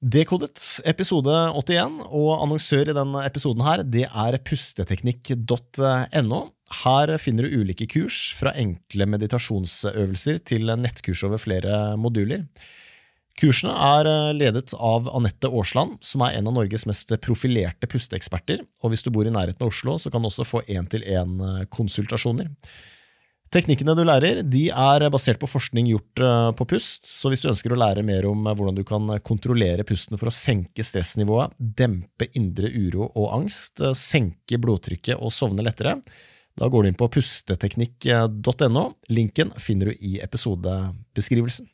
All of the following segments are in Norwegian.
Dekodet, episode 81, og annonsør i denne episoden her, det er pusteteknikk.no. Her finner du ulike kurs, fra enkle meditasjonsøvelser til nettkurs over flere moduler. Kursene er ledet av Anette Aasland, som er en av Norges mest profilerte pusteeksperter, og hvis du bor i nærheten av Oslo, så kan du også få én-til-én-konsultasjoner. Teknikkene du lærer, de er basert på forskning gjort eh, på pust, så hvis du ønsker å lære mer om eh, hvordan du kan kontrollere pusten for å senke stressnivået, dempe indre uro og angst, eh, senke blodtrykket og sovne lettere, da går du inn på pusteteknikk.no. Linken finner du i episodebeskrivelsen.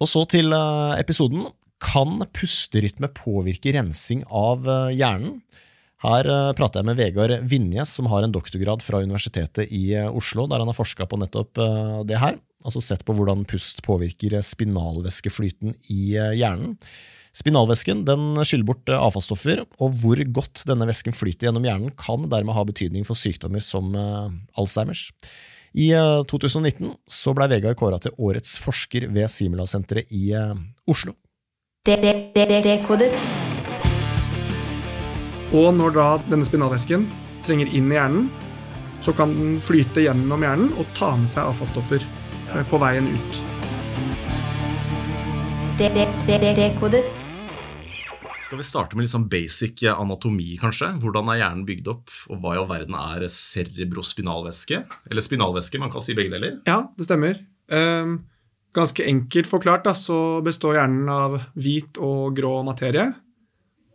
Og så til episoden. Kan pusterytme påvirke rensing av hjernen? Her uh, prater jeg med Vegard Vinjes, som har en doktorgrad fra Universitetet i uh, Oslo, der han har forska på nettopp uh, det her. Altså sett på hvordan pust påvirker spinalvæskeflyten i hjernen. Spinalvæsken den skiller bort avfallsstoffer, og hvor godt denne væsken flyter gjennom hjernen, kan dermed ha betydning for sykdommer som Alzheimers. I 2019 så ble Vegard kåra til årets forsker ved Simula-senteret i Oslo. Dekodet. Og når da denne spinalvæsken trenger inn i hjernen, så kan den flyte gjennom hjernen og ta med seg avfallsstoffer eh, på veien ut. Dekodet. Skal vi starte med litt sånn basic anatomi, kanskje? Hvordan er hjernen bygd opp, og hva i all verden er cerebrospinalvæske? Eller spinalvæske, man kan si begge deler. Ja, det stemmer. Um, ganske enkelt forklart da, så består hjernen av hvit og grå materie.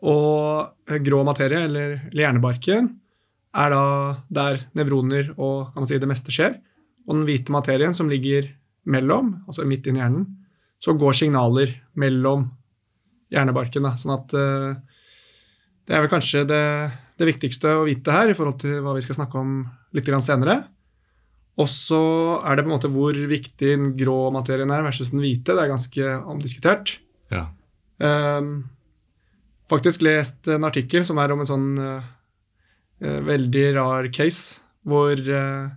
Og grå materie, eller, hjernebarken, er da der nevroner og kan man si, det meste skjer. Og den hvite materien som ligger mellom, altså midt inni hjernen, så går signaler mellom hjernebarken. Da, sånn at uh, det er vel kanskje det, det, viktigste å vite her i forhold til hva vi skal snakke om litt senere. Og så er det på en måte hvor viktig den grå materien er versus den hvite. Det er ganske omdiskutert. Ja. Um, faktisk lest en artikkel som er om en sånn uh, veldig rar case, hvor uh,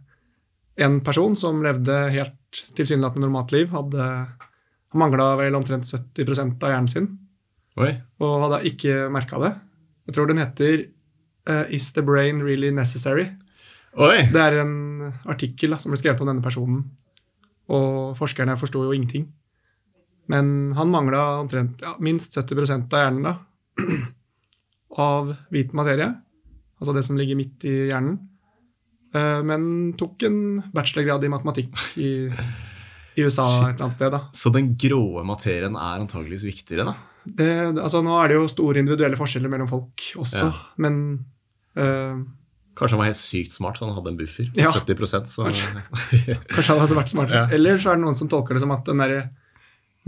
en person som levde helt tilsynelatende normalt liv, hadde mangla vel omtrent 70 av hjernen sin. Oi. Og hadde ikke merka det. Jeg tror den heter uh, 'Is the brain really necessary?' Oi. Det er en artikkel da, som ble skrevet om denne personen. Og forskerne forsto jo ingenting. Men han mangla omtrent ja, minst 70% av hjernen da, av hvit materie, altså det som ligger midt i hjernen, eh, men tok en bachelorgrad i matematikk i, i USA Shit. et eller annet sted. da. Så den gråe materien er antageligvis viktigere, da? Det, altså Nå er det jo store individuelle forskjeller mellom folk også, ja. men uh, Kanskje han var helt sykt smart, så han hadde en buffer på ja, 70 så... Kanskje, kanskje han hadde vært smartere. Ja. Eller så er det noen som tolker det som at den derre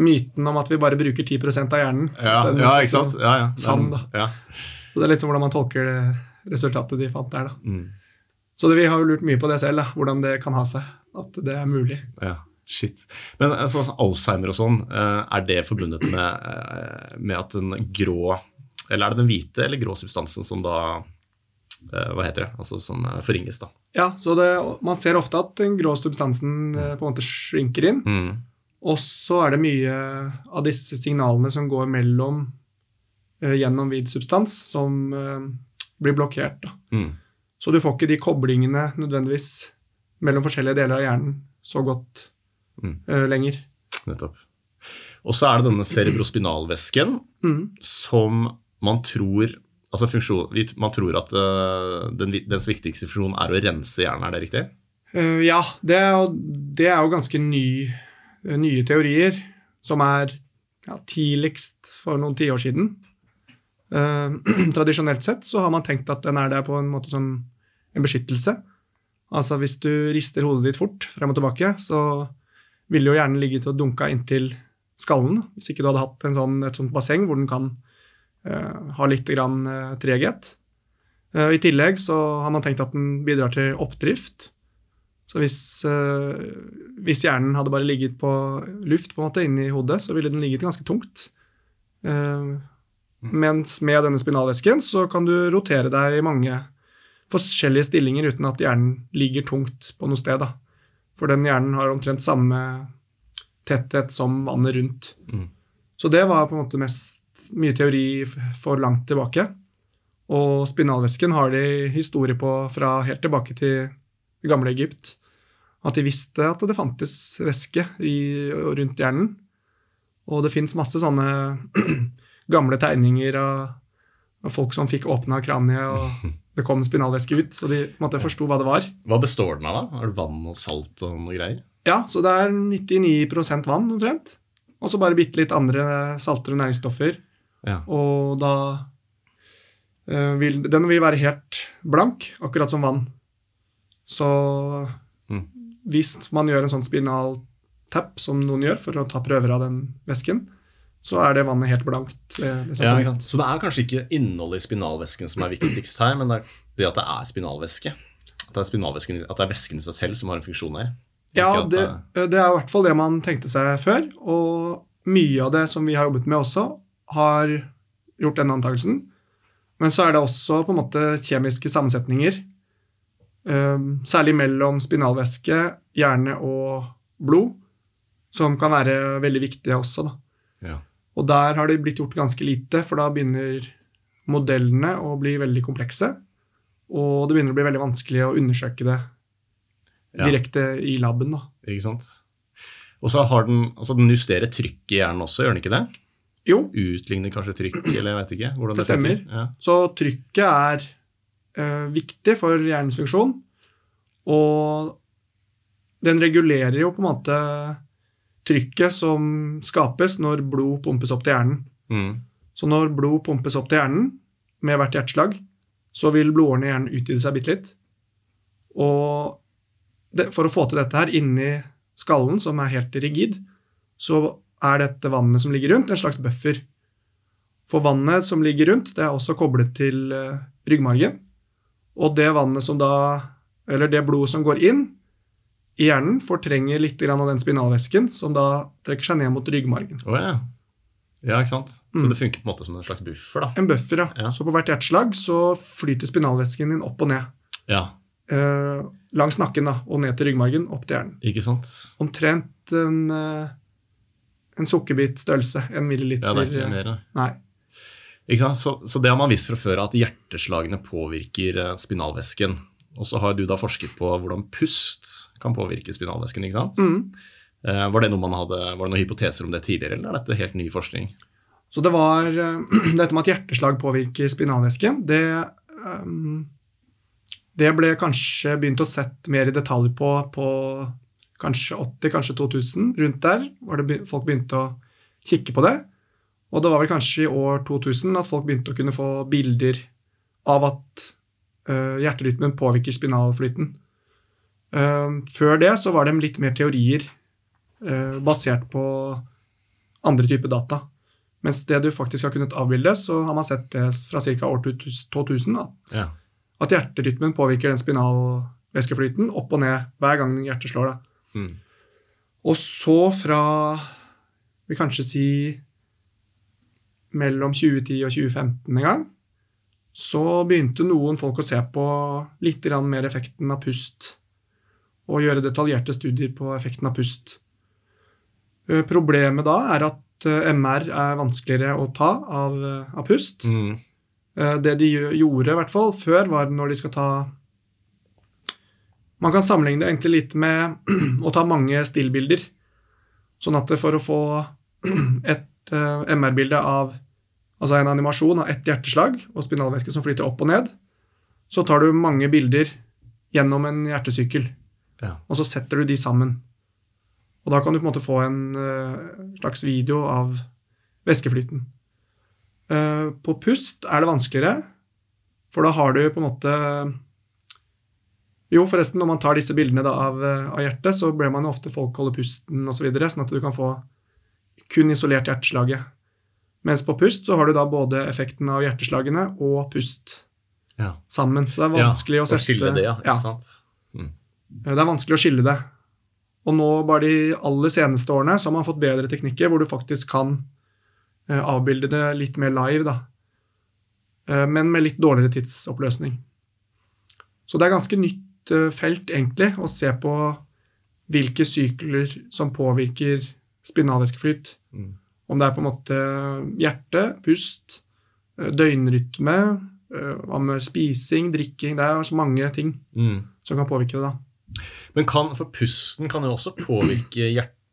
myten om at vi bare bruker 10% av hjernen. Ja, den, ja ikke sant? Ja, ja. Sann, da. Ja. Så det er litt sånn hvordan man tolker resultatet de fant der. da. Mm. Så det, vi har jo lurt mye på det selv, da, hvordan det kan ha seg. At det er mulig. Ja, shit. Men altså, Alzheimer og sånn, eh, er det forbundet med, eh, med, at den grå Eller er det den hvite eller grå substansen som da eh, Hva heter det? Altså som forringes, da? Ja, så det, man ser ofte at den grå substansen på en måte shrinker inn. Mm. Og så er det mye av disse signalene som går mellom eh, gjennom hvit substans, som eh, blir blokkert. Mm. Så du får ikke de koblingene nødvendigvis mellom forskjellige deler av hjernen så godt mm. eh, lenger. Nettopp. Og så er det denne cerebrospinalvæsken mm. som man tror altså funksjon, Man tror at uh, den, dens viktigste funksjon er å rense hjernen, er det riktig? Uh, ja, det det er, jo ganske ny Eh, nye teorier som er ja, tidligst for noen tiår siden. Eh, tradisjonelt sett så har man tenkt at den er der på en måte som en beskyttelse. Altså hvis du rister hodet ditt fort frem og tilbake, så ville jo hjernen ligget og dunka inntil skallen hvis ikke du hadde hatt sånn, et sånt basseng hvor den kan eh, ha litt grann, eh, treghet. Uh, I tillegg så har man tenkt at den bidrar til oppdrift. Så hvis, uh, hvis, hjernen hadde bare ligget på luft på en måte inni hodet, så ville den ligget ganske tungt. Uh, mm. Mens med denne spinalvæsken så kan du rotere deg i mange forskjellige stillinger uten at hjernen ligger tungt på noe sted. Da. For den hjernen har omtrent samme tetthet som vannet rundt. Mm. Så det var på en måte mest mye teori for langt tilbake. Og spinalvæsken har de historie på fra helt tilbake til gamle Egypt. At de visste at det fantes væske i, rundt hjernen. Og det fins masse sånne gamle tegninger av, av folk som fikk åpna kraniet, og det kom spinalvæske ut, så de måtte forsto hva det var. Hva består den av, da? Er det vann og salt og noe greier? Ja, så det er 99% vann omtrent. Og så bare bitte litt andre salter og næringsstoffer. Ja. Og da eh, vil Den vil være helt blank, akkurat som vann. Så. Hvis man gjør en sånn spinal tap, som noen gjør for å ta prøver av den væsken, så er det vannet helt blankt. eh, liksom. Ja? Så det er kanskje ikke innholdet i spinalvæsken som er viktigst her, men det er det at det er spinalvæske. At det er, spinalvæsken, at det er væsken i seg selv som har en funksjon her. Ja, det, det er i hvert fall det man tenkte seg før. Og mye av det som vi har jobbet med også, har gjort den antakelsen. Men så er det også på en måte kjemiske sammensetninger, særlig mellom spinalvæske, hjerne og blod, som kan være veldig viktige også. Ja. Og der har det blitt gjort ganske lite, for da begynner modellene å bli veldig komplekse. Og det begynner å bli veldig vanskelig å undersøke det Ja. direkte i laben. da. Ikke sant? Og så har den altså den justerer trykket i hjernen også, gjør den ikke det? Jo, Utligner kanskje trykk, eller jeg vet ikke. Det stemmer. Ja. så trykket er viktig for hjernens funksjon. Og den regulerer jo på en måte trykket som skapes når blod pumpes opp til hjernen. Mm. Så når blod pumpes opp til hjernen med hvert hjerteslag, så vil blodårene i hjernen utvide seg bitte litt. Og det, for å få til dette her inni skallen, som er helt rigid, så er dette vannet som ligger rundt, en slags buffer. For vannet som ligger rundt, det er også koblet til eh, ryggmargen. Og det vannet som da, eller det blodet som går inn i hjernen, fortrenger litt grann av den spinalvæsken, som da trekker seg ned mot ryggmargen. Oh, ja. Ja, ikke sant? Så Mm. det funker på en måte som en slags buffer, da. En buffer, ja. Ja. Så på hvert hjerteslag så flyter spinalvæsken din opp og ned. Ja, Eh, langs nakken da, og ned til ryggmargen, opp til hjernen. ikke sant? Omtrent en, eh, en sukkerbitstørrelse. En milliliter. Ja, det er ikke mer, da. Nei. Så, så det har man visst fra før, at hjerteslagene påvirker eh, spinalvæsken. Og så har du da forsket på hvordan pust kan påvirke spinalvæsken, ikke sant? Mm. Eh, var, det noe man hadde, var det noen hypoteser om det tidligere, eller er dette helt ny forskning? Så det var eh, Dette med at hjerteslag påvirker spinalvæsken, det um, Det ble kanskje begynt å sett mer i detalj på på kanskje 80, kanskje 2000. Rundt der var det be- folk begynte å kikke på det. Og det var vel kanskje i år 2000 at folk begynte å kunne få bilder av at uh, hjerterytmen påvirker spinalflyten. Uh, før det så var det litt mer teorier uh, basert på andre typer data. Mens det du faktisk har kunnet avbilde, så har man sett det fra ca. år 2000 at, Ja. at hjerterytmen påvirker den spinalvæskeflyten opp og ned hver gang hjertet slår. Mm. Og så fra vi kanskje si mellom 2010 og 2015 en gang, så begynte noen folk å se på litt mer effekten av pust, og gjøre detaljerte studier på effekten av pust. Eh, Problemet da er at eh, MR er vanskeligere å ta av, eh, av pust. Mm. Det de gjorde, i hvert fall før, var når de skal ta Man kan sammenligne det egentlig litt med å ta mange stillbilder. Sånn at for å få et MR-bilde av Altså en animasjon av ett hjerteslag og spinalvæske som flyter opp og ned, så tar du mange bilder gjennom en hjertesykkel, Ja. og så setter du de sammen. Og da kan du på en måte få en eh, slags video av væskeflyten. Eh, på pust er det vanskeligere, for da har du på en måte Jo, forresten, når man tar disse bildene av, eh, av hjertet, så ber man ofte folk holde pusten osv., så videre, sånn at du kan få kun isolert hjerteslaget. Mens på pust så har du da både effekten av hjerteslagene og pust Ja. sammen. Så det er vanskelig ja, å sette skille det, ja. Ikke ja, sant? det er vanskelig å skille det. Og nå, bare de aller seneste årene, så har man fått bedre teknikker hvor du faktisk kan eh, avbilde det litt mer live, da. Eh, men med litt dårligere tidsoppløsning. Så det er ganske nytt eh, felt, egentlig, å se på hvilke sykler som påvirker spinalvæskeflyt. Mm. Om det er på en måte hjerte, pust, eh, døgnrytme, eh, hva med spising, drikking Det er så mange ting Mm. som kan påvirke det. da. Men kan, for pusten kan jo også påvirke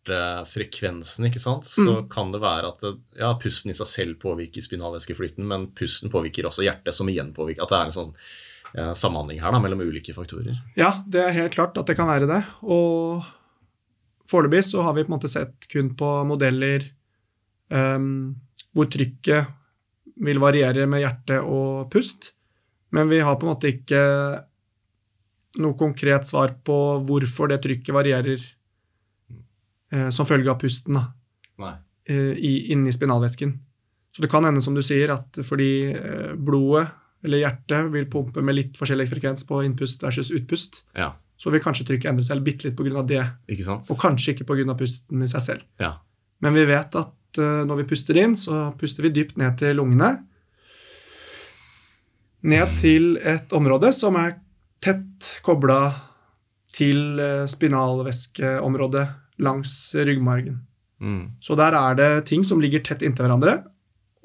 hjertefrekvensen, ikke sant? Så Mm. kan det være at ja, pusten i seg selv påvirker spinalvæskeflyten, men pusten påvirker også hjertet, som igjen påvirker At det er en sånn eh, samhandling her da, mellom ulike faktorer. Ja, det er helt klart at det kan være det. Og foreløpig så har vi på en måte sett kun på modeller um, hvor trykket vil variere med hjerte og pust. Men vi har på en måte ikke noe konkret svar på hvorfor det trykket varierer eh, som følge av pusten da, eh, i, inni spinalvæsken. Så det kan hende, som du sier, at fordi eh, blodet eller hjertet vil pumpe med litt forskjellig frekvens på innpust versus utpust, Ja, så vil kanskje trykket endre seg bitte litt pga. det, ikke sant? og kanskje ikke pga. pusten i seg selv. Ja. Men vi vet at uh, når vi puster inn, så puster vi dypt ned til lungene. Ned til et område som er tett kobla til eh, spinalvæskeområdet langs ryggmargen. Mm. Så der er det ting som ligger tett inntil hverandre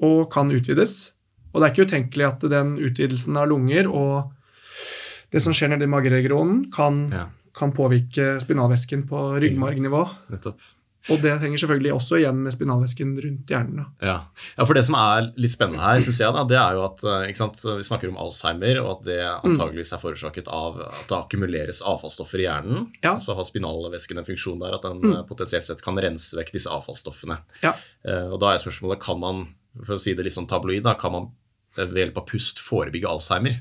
og kan utvides. Og det er ikke utenkelig at den utvidelsen av lunger og det som skjer nede i mageregionen, kan, Ja, kan påvirke spinalvæsken på ryggmargnivå. nettopp. Og det henger selvfølgelig også igjen med spinalvæsken rundt hjernen. Da. Ja. ja, for det som er litt spennende her, synes jeg, da, det er jo at eh, ikke sant, vi snakker om Alzheimer, og at det antageligvis er forårsaket av at det akkumuleres avfallsstoffer i hjernen. Ja. Så har spinalvæsken en funksjon der at den Mm. eh, potensielt sett kan rense vekk disse avfallsstoffene. Ja. Eh, Og da er spørsmålet kan man, for å si det litt sånn tabloid, da, kan man ved hjelp av pust forebygge Alzheimer?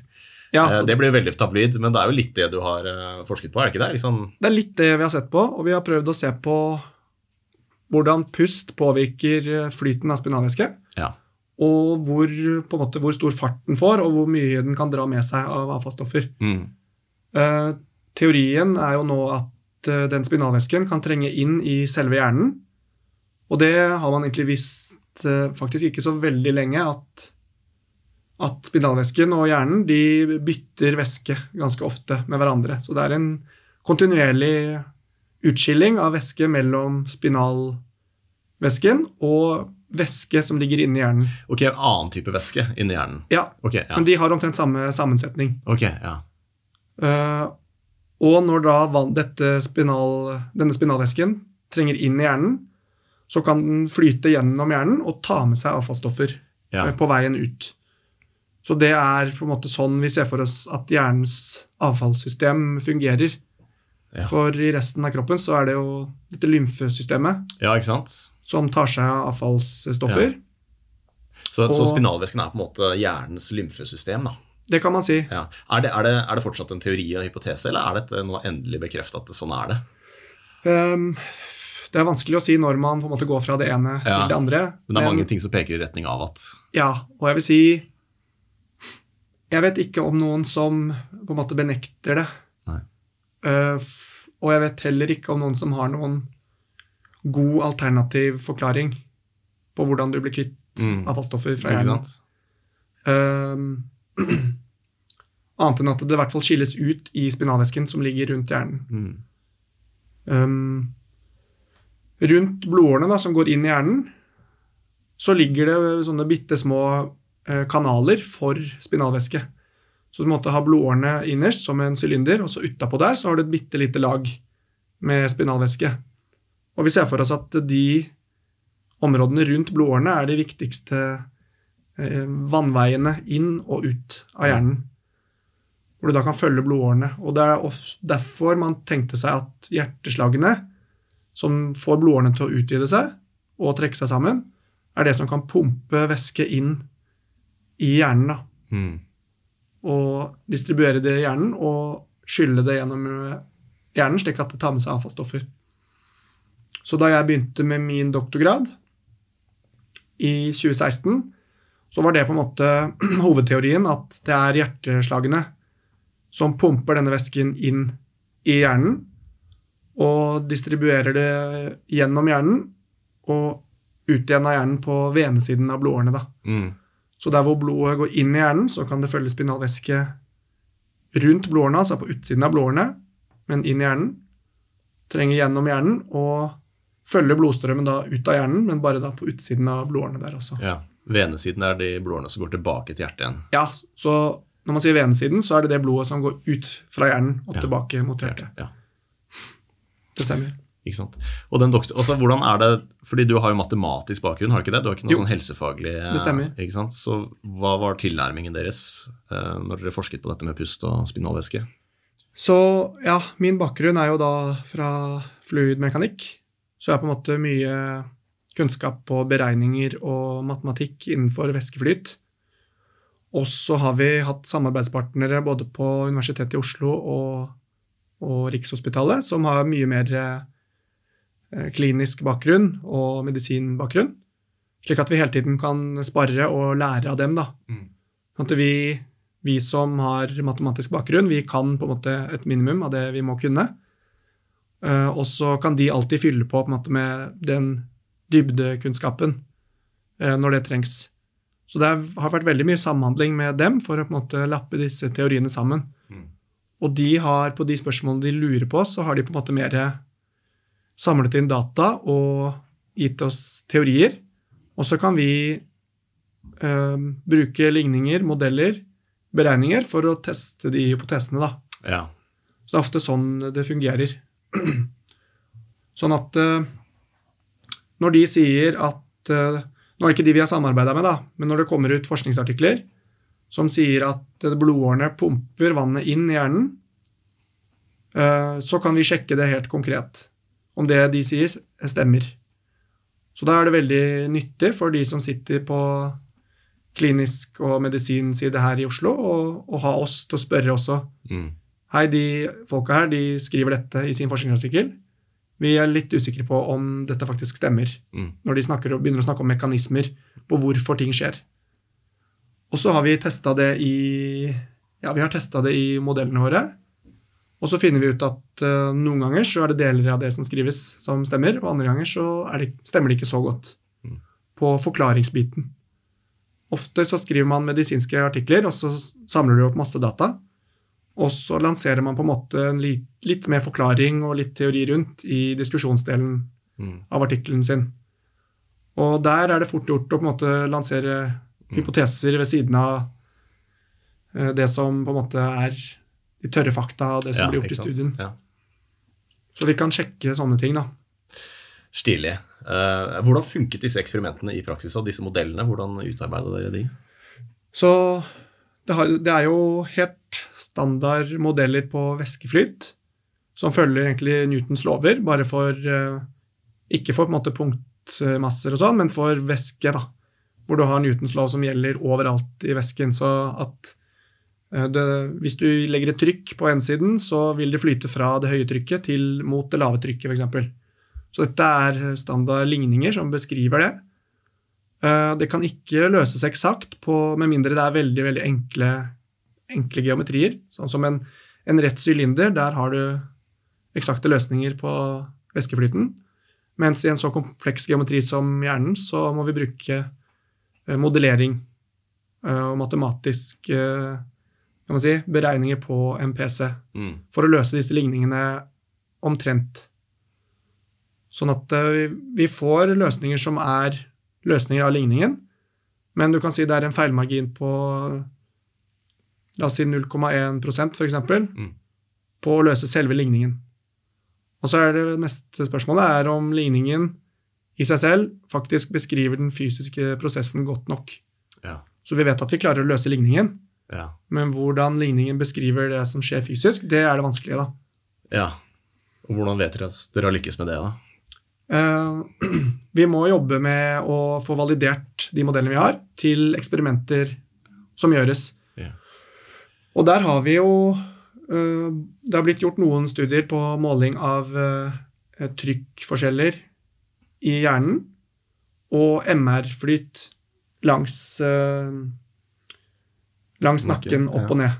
Ja, Eh, så Det blir jo veldig tabloid, men det er jo litt det du har eh, forsket på, er det ikke det? Liksom, det er litt det vi har sett på, og vi har prøvd å se på hvordan pust påvirker eh, flyten av spinalvæske. ja. Og hvor, måte, hvor stor fart den får, og hvor mye den kan dra med seg av avfallsstoffer. Mm. Eh, teorien er jo nå at den spinalvæsken kan trenge inn i selve hjernen. Og det har man egentlig visst faktisk ikke så veldig lenge, at, at spinalvæsken og hjernen de bytter væske ganske ofte med hverandre. Så det er en kontinuerlig utskilling av væske mellom spinalvæsken og væske som ligger inni hjernen. Ok, en annen type væske inni hjernen. Ja, okay, ja. men de har omtrent samme sammensetning. Ok, ja. Uh, og når da spinal, denne spinalvæsken trenger inn i hjernen, så kan den flyte gjennom hjernen og ta med seg avfallsstoffer ja. eh, på veien ut. Så det er på en måte sånn vi ser for oss at hjernens avfallssystem fungerer. Ja. For i resten av kroppen så er det jo dette lymfesystemet ja, som tar seg av avfallsstoffer. Så, så Og- spinalvæsken er på en måte hjernens lymfesystem, da. Det kan man si. Ja. Er, det, er, det, er det fortsatt en teori og hypotese, eller er dette nå endelig bekreftet at det sånn er det? Um, det er vanskelig å si når man på en måte går fra det ene Ja, til det andre. Men det er mange ting som peker i retning av at Ja, og jeg vil si Jeg vet ikke om noen som på en måte benekter det. Eh, og jeg vet heller ikke om noen som har noen god alternativ forklaring på hvordan du blir kvitt Mm. avfallsstoffer fra hjernen. Eh, annet enn at det i hvert fall skilles ut i spinalvæsken som ligger rundt hjernen. Mm. Um, rundt blodårene da, som går inn i hjernen, så ligger det sånne bitte små kanaler for spinalvæske. Så du måtte ha blodårene innerst som en sylinder, og så utapå der så har du et bitte lite lag med spinalvæske. Og vi ser for oss at de områdene rundt blodårene er de viktigste eh, vannveiene inn og ut av hjernen. Hvor du da kan følge blodårene. Og det er derfor man tenkte seg at hjerteslagene, som får blodårene til å utvide seg og trekke seg sammen, er det som kan pumpe væske inn i hjernen. da Mm. og distribuere det i hjernen og skylle det gjennom eh, hjernen, slik at det tar med seg avfallsstoffer. Så da jeg begynte med min doktorgrad i 2016, så var det på en måte hovedteorien at det er hjerteslagene som pumper denne væsken inn i hjernen og distribuerer det gjennom hjernen og ut igjen av hjernen på venesiden av blodårene. da. Mm. Så der hvor blodet går inn i hjernen, så kan det følge spinalvæske rundt blodårene, altså på utsiden av blodårene, men inn i hjernen. Trenger gjennom hjernen og følger blodstrømmen da ut av hjernen, men bare da på utsiden av blodårene der også. Ja. Venesiden er de blodårene som går tilbake til hjertet igjen. Ja, så når man sier venesiden, så er det det blodet som går ut fra hjernen og Ja. tilbake mot hjertet. Ja. Det stemmer. Ikke sant? Og den doktor, altså, hvordan er det, fordi Du har jo matematisk bakgrunn, har du ikke det? Du har ikke noe Jo. sånn helsefaglig Det stemmer. ikke sant? Så Hva var tilnærmingen deres eh, når dere forsket på dette med pust og spinalvæske? Så ja, min bakgrunn er jo da fra fluidmekanikk. Så jeg har på en måte mye kunnskap på beregninger og matematikk innenfor væskeflyt. Og så har vi hatt samarbeidspartnere både på Universitetet i Oslo og, og Rikshospitalet som har mye mer eh, klinisk bakgrunn og medisinbakgrunn. Slik at vi hele tiden kan spare og lære av dem. da. Mm. Sånn at vi, vi som har matematisk bakgrunn, vi kan på en måte et minimum av det vi må kunne. Eh, og så kan de alltid fylle på, på måte med den dybdekunnskapen eh, når det trengs. Så det har vært veldig mye samhandling med dem for å på en måte lappe disse teoriene sammen. Mm. Og de har, på de spørsmålene de lurer på, så har de på en måte mer samlet inn data og gitt oss teorier. Og så kan vi eh, bruke ligninger, modeller, beregninger for å teste de hypotesene, da. Ja. Så det er ofte sånn det fungerer. Sånn at eh, når de sier at eh, Nå er det ikke de vi har samarbeida med, da, men når det kommer ut forskningsartikler som sier at blodårene pumper vannet inn i hjernen, eh, så kan vi sjekke det helt konkret. Om det de sier, stemmer. Så da er det veldig nyttig for de som sitter på klinisk og medisinside her i Oslo, og ha oss til å spørre også. Mm. Hei, de folka her de skriver dette i sin forskningsartikkel. Vi er litt usikre på om dette faktisk stemmer, Mm. når de snakker, begynner å snakke om mekanismer på hvorfor ting skjer. Og så har vi testa det i ja, vi har testet det i modellene våre. Og så finner vi ut at uh, noen ganger så er det deler av det som skrives, som stemmer, og andre ganger så det, stemmer det ikke så godt Mm. på forklaringsbiten. Ofte så skriver man medisinske artikler, og så samler du opp masse data. Og så lanserer man på en måte en litt, litt mer forklaring og litt teori rundt i diskusjonsdelen Mm. av artikkelen sin. Og der er det fort gjort å på en måte lansere hypoteser ved siden av eh, det som på en måte er de tørre fakta og det som Ja, blir gjort i studien. Ja. Så vi kan sjekke sånne ting, da. Stilig. Uh, hvordan funket disse eksperimentene i praksis, og disse modellene? Hvordan utarbeidet dere de? Så det, har, det er jo helt standard modeller på væskeflyt, som følger egentlig Newtons lover, bare for uh, Ikke for på en måte punktmasser og sånn, men for væske, da. Hvor du har Newtons lov som gjelder overalt i væsken. Så at det, hvis du legger et trykk på ensiden, så vil det flyte fra det høye trykket til mot det lave trykket, f.eks. Så dette er standard ligninger som beskriver det. Eh, Det kan ikke løses eksakt, på- med mindre det er veldig veldig enkle, enkle geometrier. Sånn som en, en rett sylinder, der har du eksakte løsninger på væskeflyten. Mens i en så kompleks geometri som hjernen, så må vi bruke eh, modellering eh, og matematisk eh, kan man si, beregninger på en PC Mm. for å løse disse ligningene omtrent. Sånn at eh, vi, får løsninger som er løsninger av ligningen, men du kan si det er en feilmargin på la oss si 0,1 for eksempel, Mm. på å løse selve ligningen. Og så er det neste spørsmålet er om ligningen i seg selv faktisk beskriver den fysiske prosessen godt nok. Ja. Så vi vet at vi klarer å løse ligningen, Ja. men hvordan ligningen beskriver det som skjer fysisk, det er det vanskelige, da. ja. Og hvordan vet dere at dere har lykkes med det, da? Eh, vi må jobbe med å få validert de modellene vi har, til eksperimenter som gjøres. Ja. Og der har vi jo eh, Det har blitt gjort noen studier på måling av eh, trykkforskjeller i hjernen og MR-flyt langs eh, langs Nakken, opp og ned.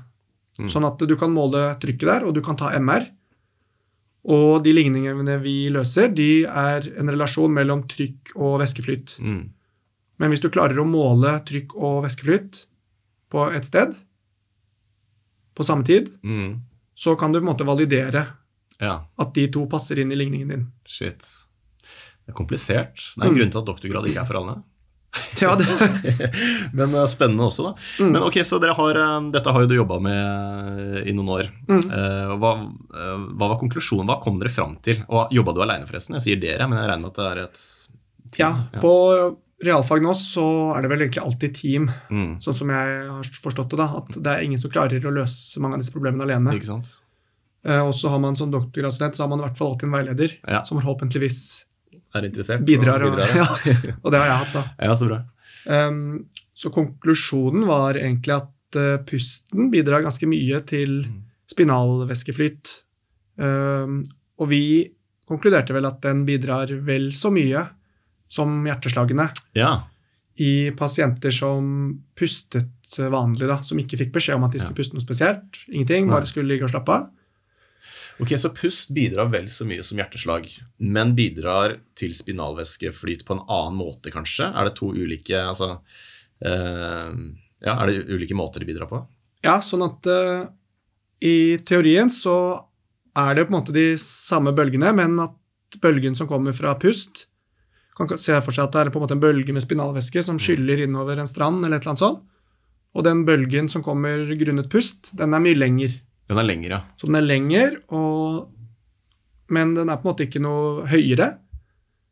Mm. Sånn at du kan måle trykket der, og du kan ta MR. Og de ligningene vi løser, de er en relasjon mellom trykk og væskeflyt. Mm. Men hvis du klarer å måle trykk og væskeflyt på et sted på samme tid, Mm. så kan du på en måte validere Ja. at de to passer inn i ligningen din. Shit. Det er komplisert. Det er en Mm. grunn til at doktorgrad ikke er for alle. Ja, Men eh, spennende også, da. Mm. Men ok, så har, eh, Dette har jo du jobba med eh, i noen år. Mm. Hva, hva var konklusjonen? Hva kom dere fram til? Og Jobba du aleine, forresten? Jeg sier dere, men jeg regner med at det er et team. ja, på realfag nå så er det vel egentlig alltid team, Mm, sånn som jeg har forstått det. da, At det er ingen som klarer å løse mange av disse problemene alene. ikke sant? Og så har man som doktorgradsstudent så har man i hvert fall alltid en veileder Ja. som forhåpentligvis Er interessert? bidrar. Og, bidrar, ja, og det har jeg hatt, da. ja, så bra. Um, så konklusjonen var egentlig at uh, pusten bidrar ganske mye til Mm. spinalvæskeflyt. Um, og vi konkluderte vel at den bidrar vel så mye som hjerteslagene Ja. i pasienter som pustet vanlig, da, som ikke fikk beskjed om at de skulle puste noe spesielt. Ingenting, bare skulle ligge og slappe av. Ok, Så pust bidrar vel så mye som hjerteslag, men bidrar til spinalvæskeflyt på en annen måte, kanskje? Er det to ulike altså, uh, ja, Er det ulike måter de bidrar på? Ja, sånn at uh, i teorien så er det på en måte de samme bølgene, men at bølgen som kommer fra pust kan se for seg at det er på en måte en bølge med spinalvæske som skyller innover en strand, eller et eller annet sånt. Og den bølgen som kommer grunnet pust, den er mye lenger. Den er lengre. Så den er lengre, men den er på en måte ikke noe høyere.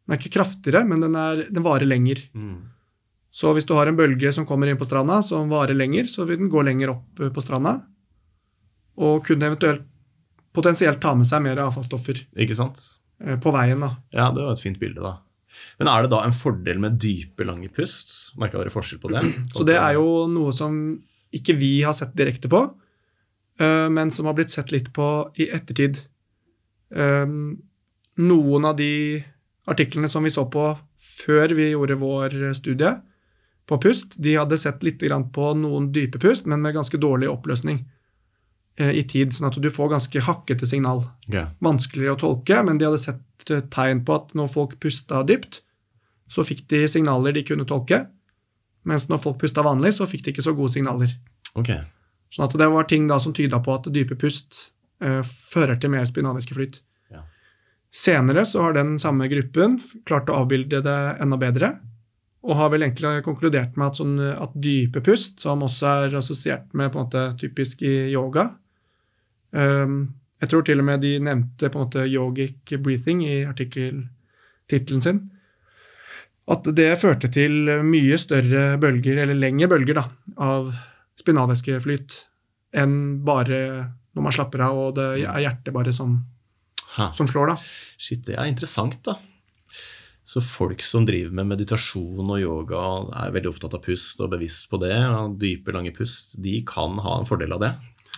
Den er ikke kraftigere, men den, er, den varer lenger. Mm. Så hvis du har en bølge som kommer inn på stranda, som varer lenger, så vil den gå lenger opp eh, på stranda. Og kunne eventuelt potensielt ta med seg mer avfallsstoffer Ikke sant? eh, på veien. da. Ja, det var et fint bilde, da. Men er det da en fordel med dype, lange pust? Merka dere forskjell på det? Så det er jo noe som ikke vi har sett direkte på, men som har blitt sett litt på i ettertid. Um, Noen av de artiklene som vi så på før vi gjorde vår studie på pust, de hadde sett litt på noen dype pust, men med ganske dårlig oppløsning eh, i tid, sånn at du får ganske hakkete signal. Yeah. Vanskeligere å tolke, men de hadde sett eh, tegn på at når folk pusta dypt, så fikk de signaler de kunne tolke, mens når folk pusta vanlig, så fikk de ikke så gode signaler. ok. Sånn at det var ting da som tyda på at dype pust eh, fører til mer spinalvæskeflyt. Ja. Senere så har den samme gruppen klart å avbilde det enda bedre, og har vel egentlig konkludert med at, sånn, at dype pust, som også er assosiert med på en måte typisk i yoga ehm, Jeg tror til og med de nevnte på en måte yogic breathing i artikkeltittelen sin. At det førte til mye større bølger, eller lengre bølger, da, av spinalvæskeflyt enn bare når man slapper av og det er hjertet bare som, som slår, da. Shit, det er interessant, da. Så folk som driver med meditasjon og yoga, er veldig opptatt av pust og bevisst på det, og dype, lange pust, de kan ha en fordel av det,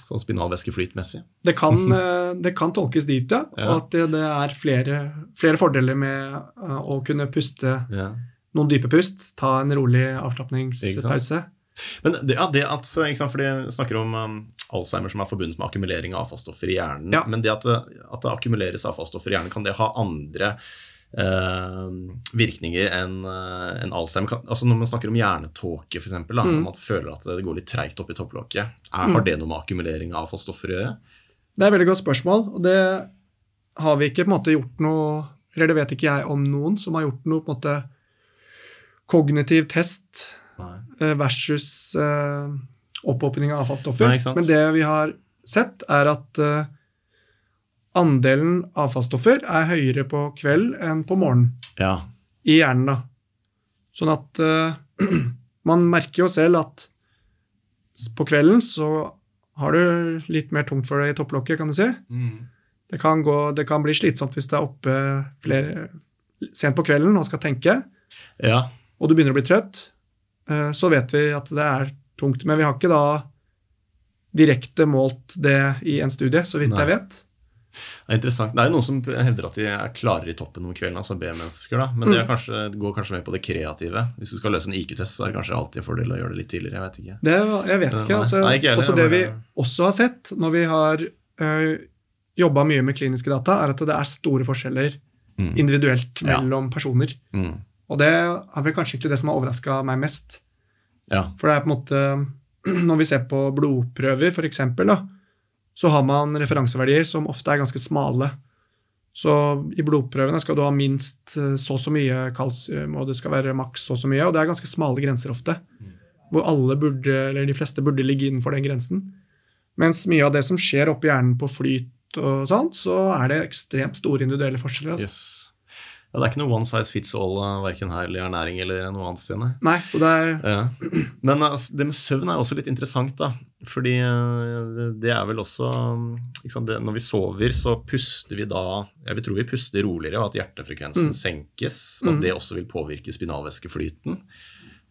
sånn spinalvæskeflytmessig. Det eh, det kan tolkes dit, ja. Ja. At det, det er flere, flere fordeler med eh, å kunne puste Ja. noen dype pust, ta en rolig avslapningspause. Men det, ja, det at, sant, fordi vi snakker om um, Alzheimer som er forbundet med akkumulering av avfallsstoffer i hjernen. Ja. Men det at, at det akkumuleres avfallsstoffer i hjernen, kan det ha andre uh, virkninger enn uh, en Alzheimer? Kan, altså Når man snakker om hjernetåke, f.eks., mm. Mm. når man føler at det går litt treigt opp i topplokket, er, har det noe med akkumulering av avfallsstoffer å gjøre? Det er et veldig godt spørsmål, og det har vi ikke på en måte gjort noe Eller det vet ikke jeg om noen som har gjort noe på en måte kognitiv test versus uh, opphopning av avfallsstoffer. Nei. Men det vi har sett, er at uh, andelen avfallsstoffer er høyere på kveld enn på morgenen Ja. i hjernen. da. Sånn at uh, man merker jo selv at på kvelden så har du litt mer tungt for deg i topplokket, kan du si. Mm. Det kan, gå, det kan bli slitsomt hvis du er oppe flere, sent på kvelden og skal tenke, ja. og du begynner å bli trøtt. Eh, Så vet vi at det er tungt. Men vi har ikke da direkte målt det i en studie, så vidt Nei. jeg vet. Det er interessant. Det er jo noen som hevder at de er klarere i toppen om kvelden, altså B-mennesker, da. Men det, er kanskje, går kanskje mer på det kreative. Hvis du skal løse en IQ-test, så er det kanskje alltid en fordel å gjøre det litt tidligere. Jeg vet ikke. Det, jeg vet Nei, ikke. Altså, nei, ikke også det vi også har sett når vi har øh, jobba mye med kliniske data, er at det er store forskjeller Mm. individuelt Ja. mellom personer. Mm. Og det er vel kanskje ikke det som har overraska meg mest. Ja. For det er på en måte Når vi ser på blodprøver, f.eks., så har man referanseverdier som ofte er ganske smale. Så i blodprøvene skal du ha minst eh, så og så mye kalsium, og det skal være maks så og så mye, og det er ganske smale grenser ofte. Hvor alle burde, eller de fleste burde ligge innenfor den grensen. Mens mye av det som skjer oppi hjernen på flyt og sånt, så er det ekstremt store individuelle forskjeller. Altså. Yes. Ja, det er ikke noe one size fits all uh, verken her eller i ernæring eller noe annet sted. nei. Nei, så det er Ja. Men altså, det med søvn er også litt interessant, da. Fordi uh, det er vel også sant, det, Når vi sover, så puster vi da Jeg vil tro vi puster roligere, og at hjertefrekvensen Mm. senkes. Og at Mm. det også vil påvirke spinalvæskeflyten.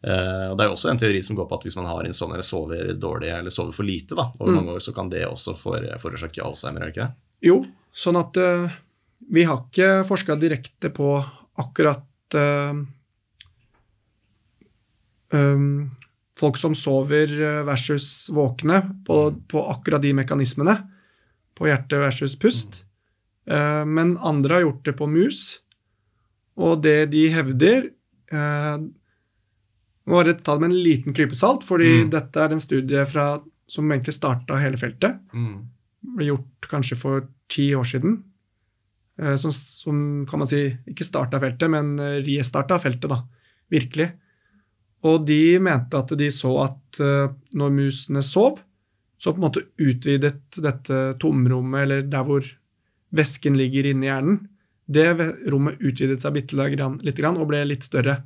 Uh, og Det er jo også en teori som går på at hvis man har insomnia eller sover dårlig eller sover for lite da, over Mm. mange år, så kan det også for, forårsake Alzheimer. er det ikke det? Jo, sånn at eh, vi har ikke forska direkte på akkurat eh, um, folk som sover versus våkne, på, på akkurat de mekanismene. På hjerte versus pust. Uh, men andre har gjort det på mus, og det de hevder uh, Må bare ta det med en liten klype salt, fordi Mm. dette er en studie fra, som egentlig starta hele feltet ble gjort kanskje for ti år siden. Eh, Som, som kan man si ikke starta feltet, men eh, restarta feltet, da. Virkelig. Og de mente at de så at eh, når musene sov, så på en måte utvidet dette tomrommet, eller der hvor væsken ligger inni hjernen, det rommet utvidet seg bitte litt grann og ble litt større.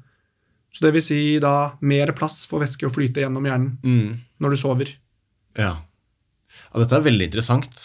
Så det vil si da mer plass for væske å flyte gjennom hjernen Mm. når du sover. Ja. ja. Dette er veldig interessant.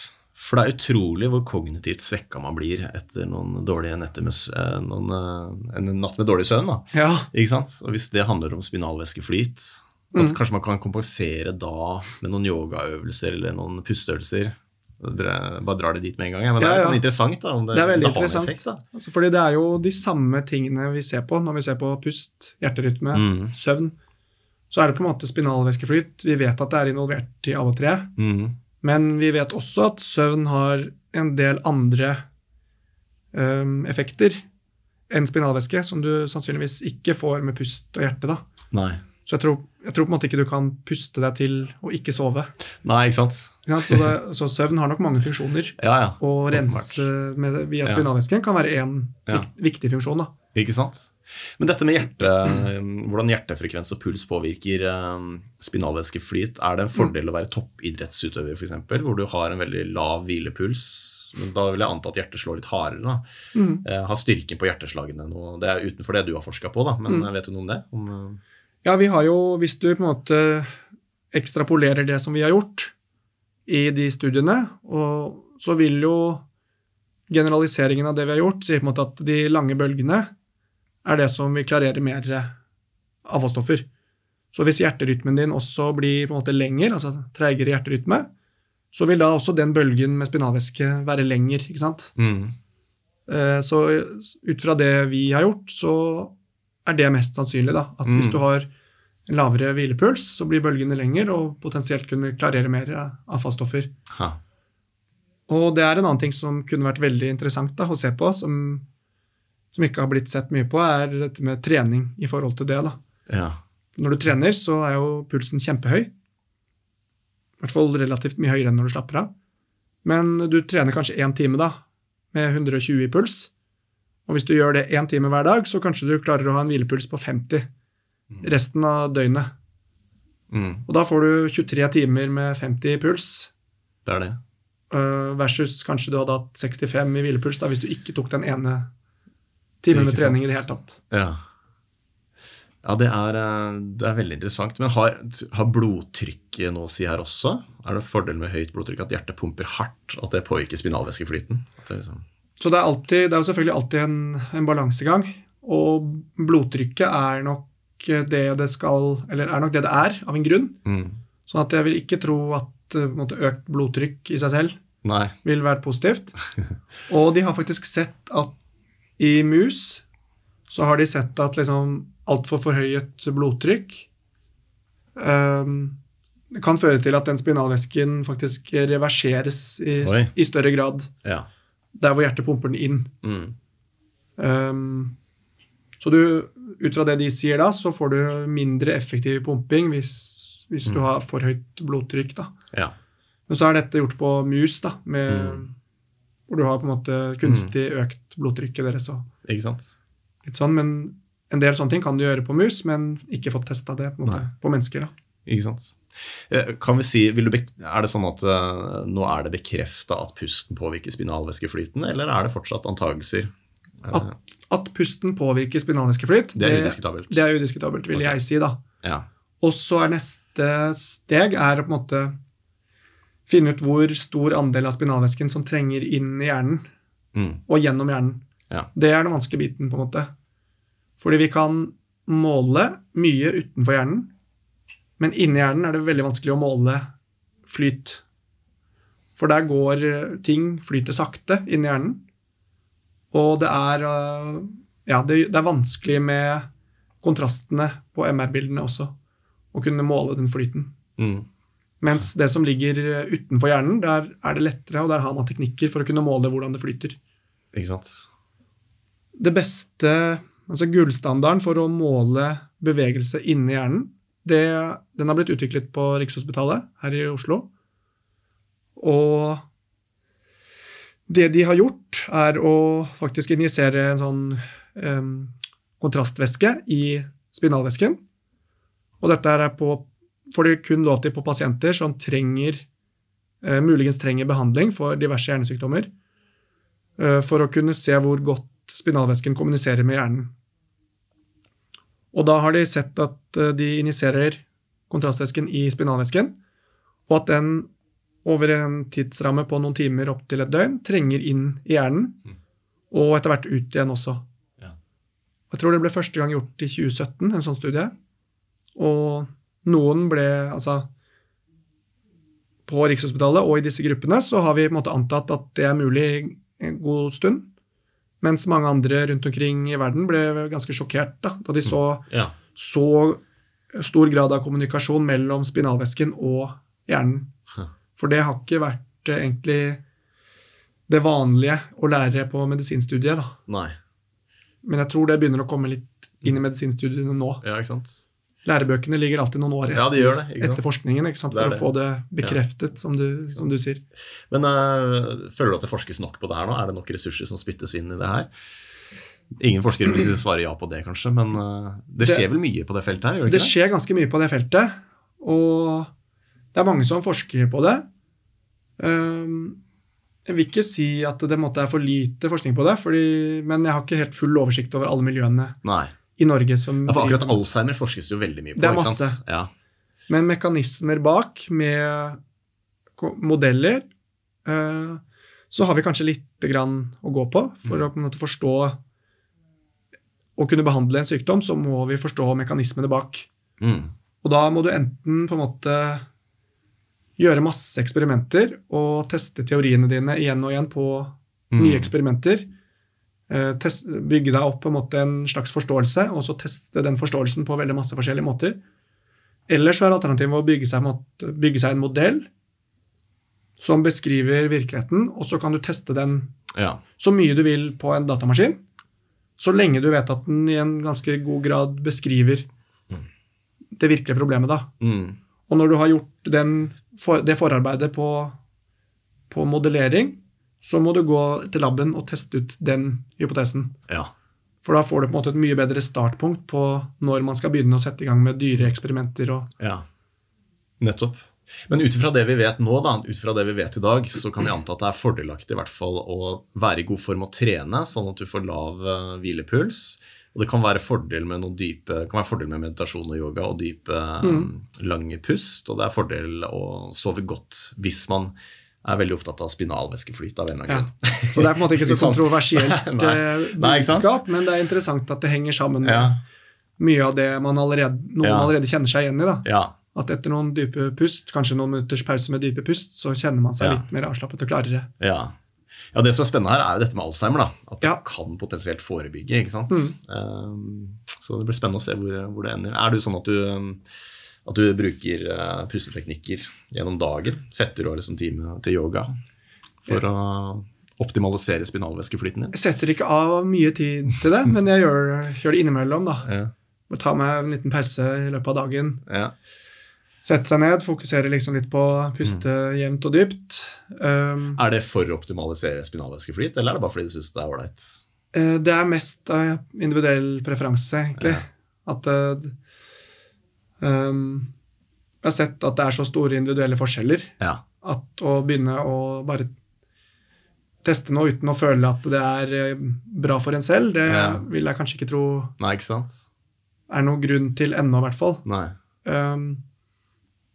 For det er utrolig hvor kognitivt svekka man blir etter noen dårlige netter med, eh, noen, eh, en natt med dårlig søvn. da. Ja. Ikke sant? Og Hvis det handler om spinalvæskeflyt, Mm. kanskje man kan kompensere da med noen yogaøvelser eller noen pusteøvelser. Bare drar det dit med en gang. ja. Men det Ja, er ja. sånn interessant da, om det, Det er veldig det har en interessant. effekt. da. Altså, fordi det er jo de samme tingene vi ser på når vi ser på pust, hjerterytme, Mm. søvn. Så er det på en måte spinalvæskeflyt. Vi vet at det er involvert i alle tre. Mm. Men vi vet også at søvn har en del andre um, effekter enn spinalvæske, som du sannsynligvis ikke får med pust og hjerte. da. Nei. Så jeg tror, jeg tror på en måte ikke du kan puste deg til å ikke sove. Nei, ikke sant? Ikke sant? Så, det, så søvn har nok mange funksjoner. Ja, ja. Og rense med, via spinalvæsken kan være én Ja. viktig funksjon. da. Ikke sant? Men dette med hjerte, hvordan hjertefrekvens og puls påvirker um, spinalvæskeflyt, er det en fordel å være toppidrettsutøver f.eks., hvor du har en veldig lav hvilepuls? Men Da vil jeg anta at hjertet slår litt hardere. Mm. Eh, har styrken på hjerteslagene noe Det er utenfor det du har forska på, da, men vet du noe om det? Om, eh, Ja, vi har jo, hvis du på en måte ekstrapolerer det som vi har gjort i de studiene, og så vil jo generaliseringen av det vi har gjort, si på en måte at de lange bølgene er det som vil klarere mer avfallsstoffer. Så hvis hjerterytmen din også blir på en måte lenger, altså treigere hjerterytme, så vil da også den bølgen med spinalvæske være lenger, ikke sant? mm, Eh, Så ut fra det vi har gjort, så er det mest sannsynlig. da, At hvis Mm. du har en lavere hvilepuls, så blir bølgene lengre og potensielt kunne klarere mer avfallsstoffer. ha. Og det er en annen ting som kunne vært veldig interessant da, å se på, som, som ikke har blitt sett mye på, er dette med trening i forhold til det. da. Ja. Når du trener, så er jo pulsen kjempehøy. I hvert fall relativt mye høyere enn når du slapper av. Men du trener kanskje én time da, med 120 i puls. Og hvis du gjør det én time hver dag, så kanskje du klarer å ha en hvilepuls på 50 resten av døgnet. Mm, Og da får du 23 timer med 50 i puls, det er det. øh, versus kanskje du hadde hatt 65 i hvilepuls da, hvis du ikke tok den ene timen med trening i det hele tatt. Ja. Ja, det er, eh, det er veldig interessant. Men har, har blodtrykket noe å si her også? Er det fordel med høyt blodtrykk at hjertet pumper hardt? At det påvirker spinalvæskeflyten? Det liksom, Så det er, alltid, det er jo selvfølgelig alltid en, en balansegang. Og blodtrykket er nok det det skal Eller er nok det det er, av en grunn. mm. Sånn at jeg vil ikke tro at eh, måte, økt blodtrykk i seg selv Nei. vil være positivt. Og de har faktisk sett at i mus så har de sett at liksom altfor forhøyet blodtrykk um, kan føre til at den spinalvæsken faktisk reverseres i, i større grad Ja. der hvor hjertet pumper den inn. Mm. Um, så du, ut fra det de sier da, så får du mindre effektiv pumping hvis, hvis du Mm. har for høyt blodtrykk. da. ja. Men så er dette gjort på mus, da, med, Mm. Hvor du har på en måte kunstig økt blodtrykket deres. og Ikke sant? litt sånn, Men en del sånne ting kan du gjøre på mus, men ikke fått testa det på, en måte, på mennesker. da. Ikke sant? Eh, Kan vi si, Er det sånn at eh, nå er det bekrefta at pusten påvirker spinalvæskeflyten, eller er det fortsatt antagelser? Eh, At, at pusten påvirker spinalvæskeflyt, det er udiskutabelt. det er udiskutabelt, vil okay. jeg si. da. Ja. Og så er neste steg er på en måte finne ut hvor stor andel av spinalvæsken som trenger inn i hjernen Mm. og gjennom hjernen. Ja. Det er den vanskelige biten, på en måte. Fordi vi kan måle mye utenfor hjernen, men inni hjernen er det veldig vanskelig å måle flyt. For der går ting flyter sakte inni hjernen. Og det er eh, Ja, det, det er vanskelig med kontrastene på MR-bildene også. Å kunne måle den flyten. Mm. Mens det som ligger eh, utenfor hjernen, der er det lettere, og der har man teknikker for å kunne måle hvordan det flyter. Ikke sant? Det beste, altså gullstandarden for å måle bevegelse inni hjernen, det, den har blitt utviklet på Rikshospitalet her i Oslo. Og det de har gjort, er å faktisk injisere en sånn um, kontrastvæske i spinalvæsken. Og dette er på, får de kun lov til på pasienter som trenger, eh, muligens trenger behandling for diverse hjernesykdommer, eh, for å kunne se hvor godt spinalvæsken kommuniserer med hjernen. Og da har de sett at eh, de injiserer kontrastvæsken i spinalvæsken, og at den over en tidsramme på noen timer opp til et døgn trenger inn i hjernen, og etter hvert ut igjen også. Ja. Jeg tror det ble første gang gjort i 2017, en sånn studie. Og noen ble altså På Rikshospitalet og i disse gruppene så har vi på en måte antatt at det er mulig en god stund. Mens mange andre rundt omkring i verden ble ganske sjokkert da, da de så Ja. så stor grad av kommunikasjon mellom spinalvæsken og hjernen. For det har ikke vært eh, egentlig det vanlige å lære på medisinstudiet. da. Nei. Men jeg tror det begynner å komme litt inn i medisinstudiene nå. Ja, ikke sant? Lærebøkene ligger alltid noen år Ja, de gjør det. etter forskningen ikke sant? For det. å få det bekreftet, som, du, som du sier. Men uh, føler du at det forskes nok på det her nå? Er det nok ressurser som spyttes inn i det her? Ingen forskere vil svare ja på det, kanskje, men uh, det Det- skjer vel mye på det feltet her? det Det det? skjer ganske mye på det feltet, og det er mange som forsker på det. Um, Jeg vil ikke si at det måtte er for lite forskning på det, fordi, men jeg har ikke helt full oversikt over alle miljøene Nei. I Norge som Ja, for akkurat Alzheimer forskes jo veldig mye på. Det er masse. Ja. Men mekanismer bak, med modeller, eh, så har vi kanskje lite grann å gå på. For å på en måte forstå og kunne behandle en sykdom, så må vi forstå mekanismene bak. Mm. Og da må du enten på en måte gjøre masse eksperimenter og teste teoriene dine igjen og igjen på Mm. nye eksperimenter. Eh, test, bygge deg opp på en måte en slags forståelse, og så teste den forståelsen på veldig masse forskjellige måter. Eller så er alternativet å bygge seg, bygge seg en modell som beskriver virkeligheten, og så kan du teste den ja. så mye du vil på en datamaskin, så lenge du vet at den i en ganske god grad beskriver det virkelige problemet. da. Mm. Og når du har gjort den, det forarbeidet på, på modellering, så må du gå til laben og teste ut den hypotesen. ja. For da får du på en måte et mye bedre startpunkt på når man skal begynne å sette i gang med dyreeksperimenter. Og, Ja, nettopp. Men ut fra det vi vet nå, da, ut fra det vi vet i dag, så kan vi anta at det er fordelaktig i hvert fall å være i god form og trene, sånn at du får lav eh, hvilepuls. Og det kan være fordel med dype, kan være fordel med meditasjon og yoga og dype, mm. lange pust. Og det er fordel å sove godt hvis man er veldig opptatt av spinalvæskeflyt av en eller ja. annen grunn. Så det er på en måte ikke så kontroversielt Nei. eh, Nei, budskap, men det er interessant at det henger sammen med Ja, mye av det man allerede, noen Ja. allerede kjenner seg igjen i. da. ja, At etter noen dype pust, kanskje noen minutters pause med dype pust, så kjenner man seg Ja. litt mer avslappet og klarere. ja. Ja, Det som er spennende her, er jo dette med Alzheimer. da, At det Ja. kan potensielt forebygge. ikke sant? Mm. Um, så det blir spennende å se hvor, hvor det ender. Er du sånn at du, um, at du bruker uh, pusteteknikker gjennom dagen? Setter du av liksom time til yoga for å optimalisere spinalvæskeflyten din? Jeg setter ikke av mye tid til det, men jeg gjør, gjør det innimellom. da. Ja. Må ta meg en liten pause i løpet av dagen. ja. Sette seg ned, fokusere liksom litt på puste Mm. jevnt og dypt. Um, Er det for å optimalisere spinalvæskeflyt, eller er det bare fordi du syns det er ålreit? eh, det er mest av individuell preferanse, egentlig. Ja. At eh, um, Jeg har sett at det er så store individuelle forskjeller Ja. at å begynne å bare teste noe uten å føle at det er eh, bra for en selv, det Ja. vil jeg kanskje ikke tro Nei, ikke er noen grunn til ennå, i hvert fall. Um,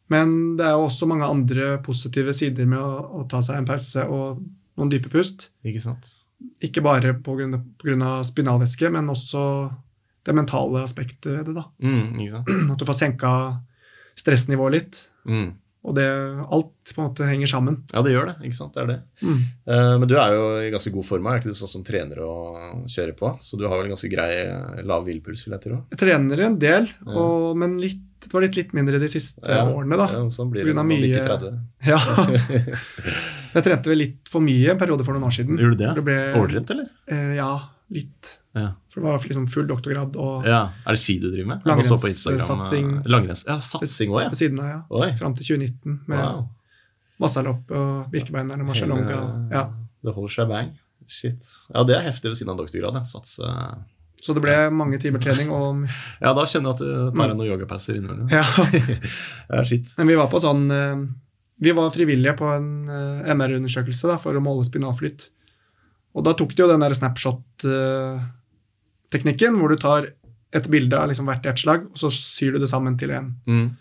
men det er jo også mange andre positive sider med å, å ta seg en pause og noen dype pust. Ikke sant? Ikke bare pga. spinalvæske, men også det mentale aspektet ved det. da. Mm? At du får senka stressnivået litt. Mm. Og det, alt på en måte henger sammen. Ja, det gjør det. ikke sant? Det er det. Mm. Uh, men du er jo i ganske god form. Er ikke du sånn som trener og kjører på? Så du har vel ganske grei lav hvilepuls, vil jeg tro? Jeg trener en del, Ja. og, men litt, det var litt, litt mindre de siste Ja, årene. da. Ja, sånn blir det når man mye- bikker 30. Ja. Jeg trente vel litt for mye en periode for noen år siden. Gjorde du det? Det ble, Overdrevet, eller? Uh, ja, litt. Ja. For det var liksom full doktorgrad og ja. Er det ski du driver med? Jeg bare så på Instagram, eh, Langrennssatsing. Langrenns. Ja, satsing òg, ja. ved siden av, ja. Fram til 2019 med Wow. Massalopp og Birkebeinerne, Marcialonga. Hele- Ja. Det holder seg bang. Shit. Ja, det er heftig ved siden av doktorgrad. Satse Så det ble mange timer trening. Og, Ja, da kjenner jeg at du tar deg noen yogapauser innimellom. ja. Ja, shit. Men vi var på sånn eh, Vi var frivillige på en eh, MR-undersøkelse for å måle spinalflyt. Og da tok de jo den der snapshot-teknikken, hvor du tar et bilde av liksom hvert hjerteslag, og så syr du det sammen til én. Mm.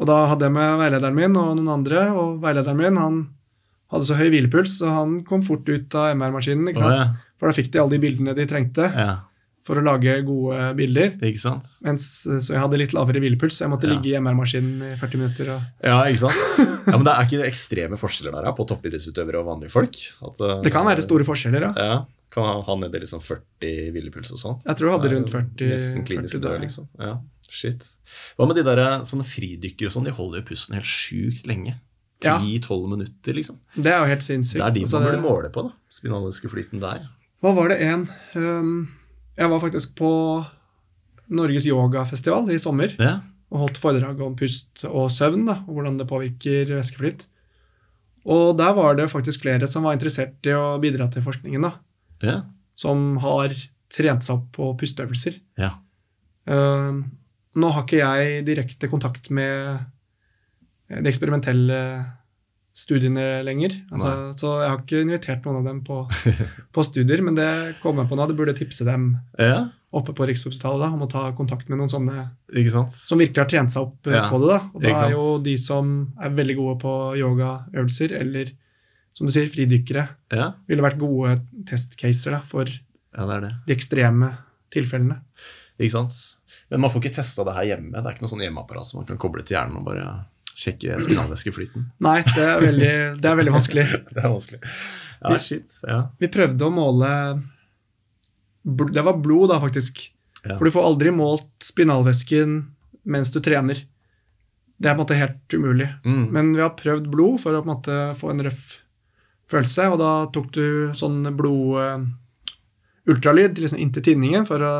Og da hadde jeg med veilederen min og noen andre, og veilederen min han hadde så høy hvilepuls, så han kom fort ut av MR-maskinen. ikke sant? Oh, ja. For da fikk de alle de bildene de trengte ja. For å lage gode bilder. Ikke sant? Mens, så jeg hadde litt lavere hvilepuls, så jeg måtte Ja. ligge i MR-maskinen i 40 minutter. Og... Ja, ikke sant? Ja, Men det er ikke ekstreme forskjeller der på toppidrettsutøvere og vanlige folk? At, uh, Det kan være store forskjeller, ja. Ja, Kan ha- ned i liksom 40 hvilepuls og sånn? Jeg tror jeg hadde rundt 40, Nesten klinisk 40 død, liksom. Ja, shit. Hva med de der eh, sånne fridykkere og sånn? De holder jo pusten helt sjukt lenge. Ja. 10-12 minutter, liksom. Det er jo helt sinnssykt. Det er de Altså, man det- burde måle på, da. Spinaliske flyten der. Hva var det en um, Jeg var faktisk på Norges yogafestival i sommer Ja. og holdt foredrag om pust og søvn da, og hvordan det påvirker væskeflyt. Og der var det faktisk flere som var interessert i å bidra til forskningen, da, Ja. som har trent seg opp på pusteøvelser. ja. Uh, nå har ikke jeg direkte kontakt med de eksperimentelle studiene lenger. Altså, så jeg har ikke invitert noen av dem på, på studier, men det kom jeg på nå. Det burde tipse dem ja. oppe på Rikshospitalet da, om å ta kontakt med noen sånne Ikke sant? som virkelig har trent seg opp eh, Ja, på det. da. Og da er jo de som er veldig gode på yogaøvelser, eller som du sier, fridykkere, Ja. ville vært gode testcaser da, for ja, det det. de ekstreme tilfellene. Ikke sant? Men man får ikke testa det her hjemme. Det er ikke noe sånn hjemmeapparat som man kan koble til hjernen og bare sjekke spinalvæskeflyten. Nei, det er veldig, det er veldig vanskelig. Det er vanskelig. Ja, shit. Ja. Vi prøvde å måle Det var blod, da, faktisk. Ja. For du får aldri målt spinalvæsken mens du trener. Det er på en måte helt umulig. Mm. Men vi har prøvd blod for å på en måte få en røff følelse, og da tok du sånn blod eh, ultralyd liksom inntil tinningen for å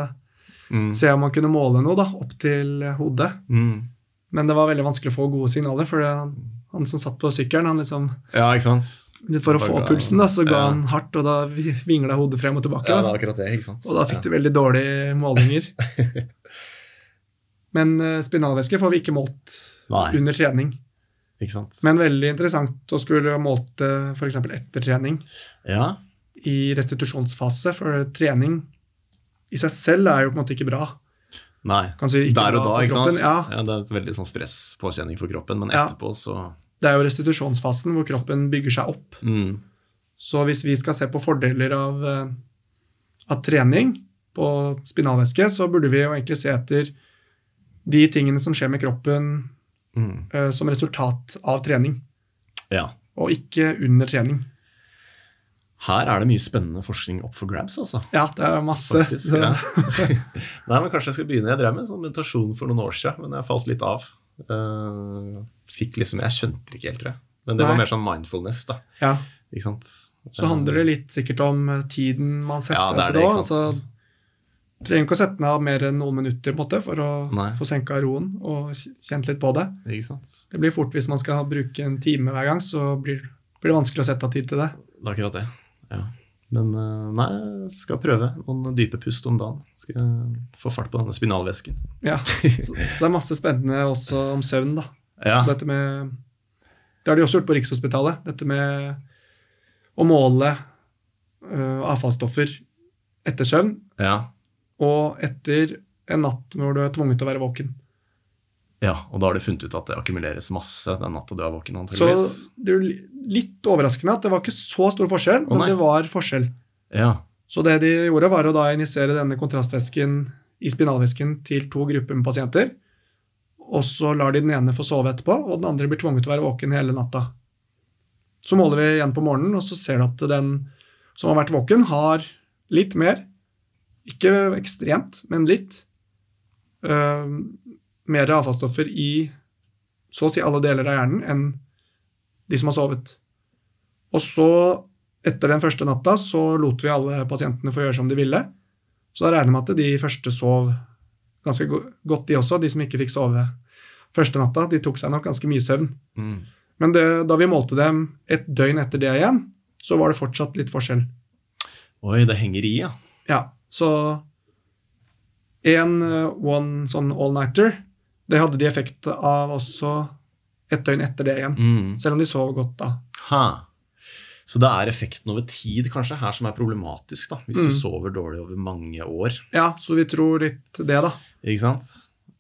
Mm. se om man kunne måle noe da, opp til hodet. Mm. Men det var veldig vanskelig å få gode signaler, for han som satt på sykkelen, han liksom Ja, ikke sant? For å få pulsen, da, så ga ja. han hardt, og da vingla hodet frem og tilbake. Ja, det var akkurat det. ikke sant? Og da fikk du veldig dårlige målinger. Men uh, spinalvæske får vi ikke målt Nei, under trening. ikke sant? Men veldig interessant å skulle målt det f.eks. etter trening, ja, i restitusjonsfase, for trening i seg selv er jo på en måte ikke bra. Nei. Kan si ikke Der og da, ikke sant? Ja, Ja, det er et veldig sånn stresspåkjenning for kroppen, men etterpå så det er jo restitusjonsfasen hvor kroppen bygger seg opp. mm. Så hvis vi skal se på fordeler av, eh, av trening på spinalvæske, så burde vi jo egentlig se etter de tingene som skjer med kroppen Mm. uh, som resultat av trening, Ja. og ikke under trening. Her er det mye spennende forskning opp for grabs, altså. Ja, det er masse. Faktisk, ja. Nei, men Kanskje jeg skal begynne. Jeg drev med sånn meditasjon for noen år siden, men jeg falt litt av. Eh, fikk liksom, Jeg skjønte det ikke helt, tror jeg. Men det Nei. var mer sånn mindfulness. da, ja. ikke sant? så handler det litt sikkert om eh, tiden man setter Ja, det er det, ikke sant. Altså, trenger ikke å sette ned mer enn noen minutter måte, for å Nei. få senka roen og kjent litt på det. Ikke sant? Det blir fort Hvis man skal bruke en time hver gang, så blir, blir det vanskelig å sette av tid til det. Det er akkurat det. Ja. Men eh, nei, jeg skal prøve noen dype pust om dagen. Skal få fart på denne spinalvæsken. Ja, så Det er masse spennende også om søvn. da. Ja. Dette med, Det har de også gjort på Rikshospitalet. Dette med å måle uh, avfallsstoffer etter søvn ja. og etter en natt hvor du er tvunget til å være våken. Ja, og da har du funnet ut at det akkumuleres masse den natta du er våken, antageligvis. Så det er litt overraskende at det var ikke så stor forskjell, men det var forskjell. Ja. Så det de gjorde, var å da injisere denne kontrastvæsken i spinalvæsken til to grupper med pasienter. Og så lar de den ene få sove etterpå, og den andre blir tvunget til å være våken hele natta. Så måler vi igjen på morgenen, og så ser du at den som har vært våken, har litt mer. Ikke ekstremt, men litt. øh, mer avfallsstoffer i så å si alle deler av hjernen enn de som har sovet. Og så etter den første natta så lot vi alle pasientene få gjøre som de ville. Så da regner jeg med at de første sov ganske godt, de også. De som ikke fikk sove første natta, de tok seg nok ganske mye søvn. Mm. Men det, da vi målte dem et døgn etter det igjen, så var det fortsatt litt forskjell. Oi, det henger i, ja. Ja, så en eh, one sånn all-nighter, det hadde de effekt av også et døgn etter det igjen. Mm. Selv om de sov godt da. Ha. Så det er effekten over tid kanskje her som er problematisk, da, hvis Mm. du sover dårlig over mange år. Ja, så vi tror litt det, da. Ikke sant?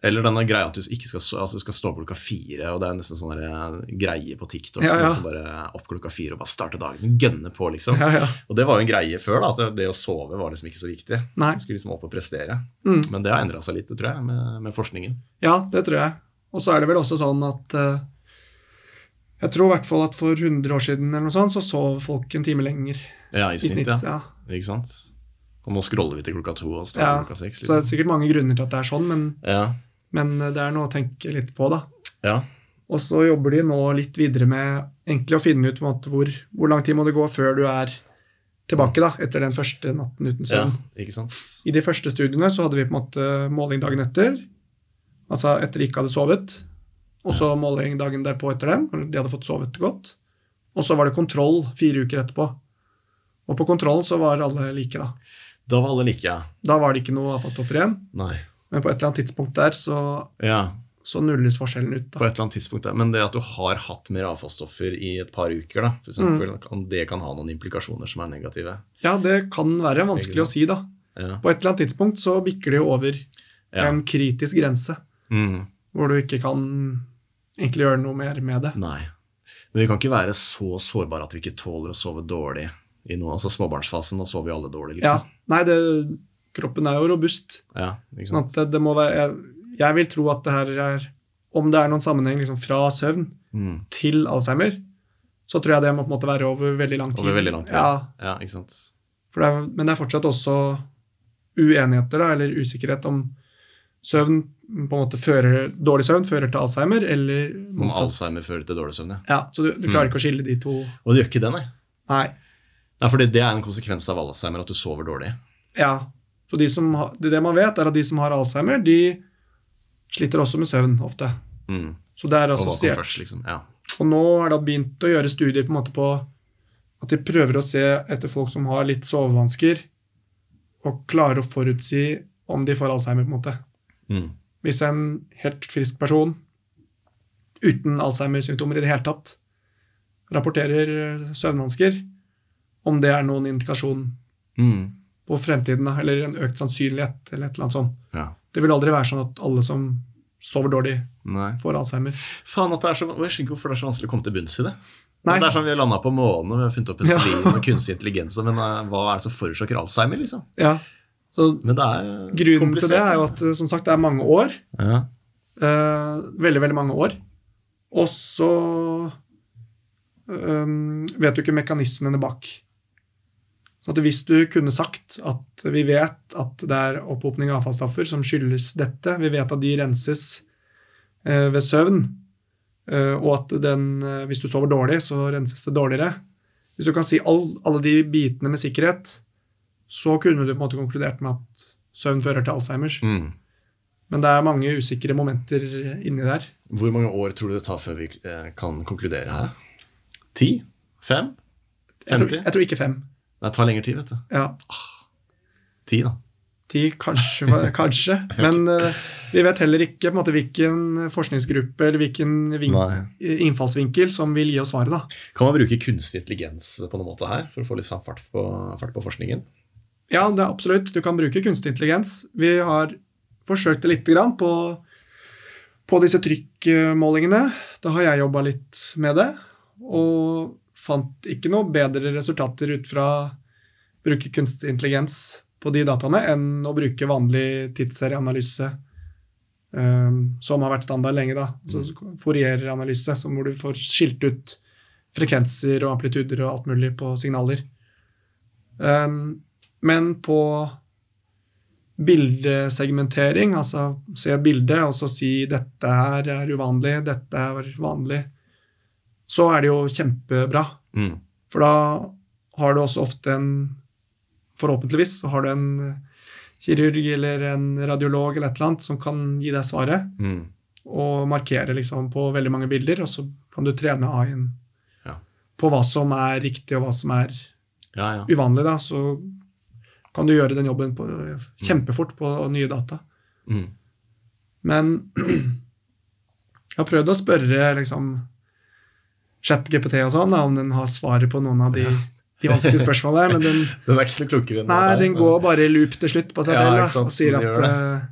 Eller denne greia at du ikke skal, altså du skal stå opp klokka fire, og det er nesten sånn eh, greie på TikTok. Ja, ja. Som bare opp klokka fire og bare starte dagen. Gønne på, liksom. Ja, ja. Og det var jo en greie før, da, at det, å sove var liksom ikke så viktig. Nei. Du skulle liksom opp og prestere. Mm. Men det har endra seg litt, tror jeg, med, med forskningen. Ja, det tror jeg. Og så er det vel også sånn at uh, Jeg tror i hvert fall at for 100 år siden eller noe sånt, så sov folk en time lenger Ja, i i snitt, snitt. ja. Ikke sant? Og nå scroller vi til klokka to og starter klokka seks. Så det er Liksom. sikkert mange grunner til at det er sånn, men, Ja. Men det er noe å tenke litt på, da. ja. Og så jobber de nå litt videre med egentlig å finne ut måte, hvor, hvor lang tid må det gå før du er tilbake da, etter den første natten uten ja. søvn. Ikke sant? I de første studiene så hadde vi på en måte måling dagen etter, altså etter de ikke hadde sovet, og så måling dagen derpå etter den, når de hadde fått sovet godt. Og så var det kontroll fire uker etterpå. Og på kontrollen så var alle like, da. Da var alle like, ja. Da var det ikke noe avfallsstoffer igjen, Nei. Men på et eller annet tidspunkt der så, Ja, så nulles forskjellen ut. Da. på et eller annet tidspunkt. der. Men det at du har hatt mer avfallsstoffer i et par uker, da, for eksempel, Mm. det kan ha noen implikasjoner som er negative. Ja, det kan være vanskelig å si, da. Ja. På et eller annet tidspunkt så bikker det jo over Ja. en kritisk grense, Mm. hvor du ikke kan egentlig gjøre noe mer med det. Nei. Men vi kan ikke være så sårbare at vi ikke tåler å sove dårlig i noe. Altså Småbarnsfasen, da sover vi alle dårlig, liksom. Ja, nei, det, kroppen er jo robust. Ja, Sånn at det, det må være, jeg, jeg vil tro at det her er Om det er noen sammenheng liksom fra søvn Mm. til Alzheimer, så tror jeg det må på en måte være over veldig lang tid. Over veldig lang tid. Ja, Ja, ikke sant? for det er, Men det er fortsatt også uenigheter, da, eller usikkerhet om søvn på en måte fører, Dårlig søvn fører til Alzheimer, eller Om. Alzheimer fører til dårlig søvn, ja. Ja, Så du, du klarer ikke å skille de to. Og det gjør ikke det, nei. Nei. Nei, fordi det er en konsekvens av Alzheimer, at du sover dårlig. Ja. Så de som det, man vet, er at de som har Alzheimer, de sliter også med søvn ofte. Mm. Så det er assosiert. Og, liksom. Ja. Og nå er det begynt å gjøre studier på en måte på at de prøver å se etter folk som har litt sovevansker, og klarer å forutsi om de får Alzheimer. på en måte. Mm. Hvis en helt frisk person uten Alzheimer-symptomer i det hele tatt rapporterer søvnvansker, om det er noen indikasjon Mm. På fremtiden, eller en økt sannsynlighet, eller et eller annet sånt. Ja. Det vil aldri være sånn at alle som sover dårlig, Nei. får Alzheimer. Faen at det er så, Jeg skjønner ikke hvorfor det er så vanskelig å komme til bunns i det. Nei. Det er sånn Vi har landa på månen og vi har funnet opp Ja. penicillin og kunstig intelligens, men eh, hva er det som forårsaker Alzheimer? liksom? Ja, så Men det er komplisert. Grunnen til det er jo at eh, som sagt, det er mange år. ja. Eh, veldig, veldig mange år. Og så um, vet du ikke mekanismene bak. At hvis du kunne sagt at vi vet at det er opphopning av avfallsstoffer som skyldes dette, vi vet at de renses eh, ved søvn, eh, og at den, eh, hvis du sover dårlig, så renses det dårligere Hvis du kan si all, alle de bitene med sikkerhet, så kunne du på en måte konkludert med at søvn fører til Alzheimers. Mm. Men det er mange usikre momenter inni der. Hvor mange år tror du det tar før vi kan konkludere her? Ti? Fem? Jeg tror, jeg tror ikke fem. Det tar lengre tid, vet du. Ja, Ti, da. ti, kanskje. kanskje. Men uh, vi vet heller ikke måte, hvilken forskningsgruppe eller hvilken Nei. innfallsvinkel som vil gi oss svaret. da. Kan man bruke kunstig intelligens på noen måte her, for å få litt fart på, fart på forskningen? Ja, det er absolutt. Du kan bruke kunstig intelligens. Vi har forsøkt det lite grann på, på disse trykkmålingene. Da har jeg jobba litt med det, og fant ikke noe bedre resultater ut fra å bruke kunstig intelligens på de dataene enn å bruke vanlig tidsserieanalyse, um, som har vært standard lenge. da, altså Fourier-analyse, hvor du får skilt ut frekvenser og amplituder og alt mulig på signaler. Um, men på bildesegmentering, altså se bildet og så si 'dette her er uvanlig', 'dette er vanlig', så er det jo kjempebra. Mm. For da har du også ofte en Forhåpentligvis så har du en kirurg eller en radiolog eller et eller annet som kan gi deg svaret, Mm. og markere liksom på veldig mange bilder, og så kan du trene AI-en Ja. på hva som er riktig, og hva som er Ja, ja. uvanlig, da, så kan du gjøre den jobben på, kjempefort på nye data. Mm. Men jeg har prøvd å spørre liksom ChatGPT og sånn, om den har svaret på noen av de, de vanskelige spørsmålene, men den, Den er ikke så klokere enn nei, deg, den går bare i loop til slutt på seg Ja, selv da, sant, og sier at eh,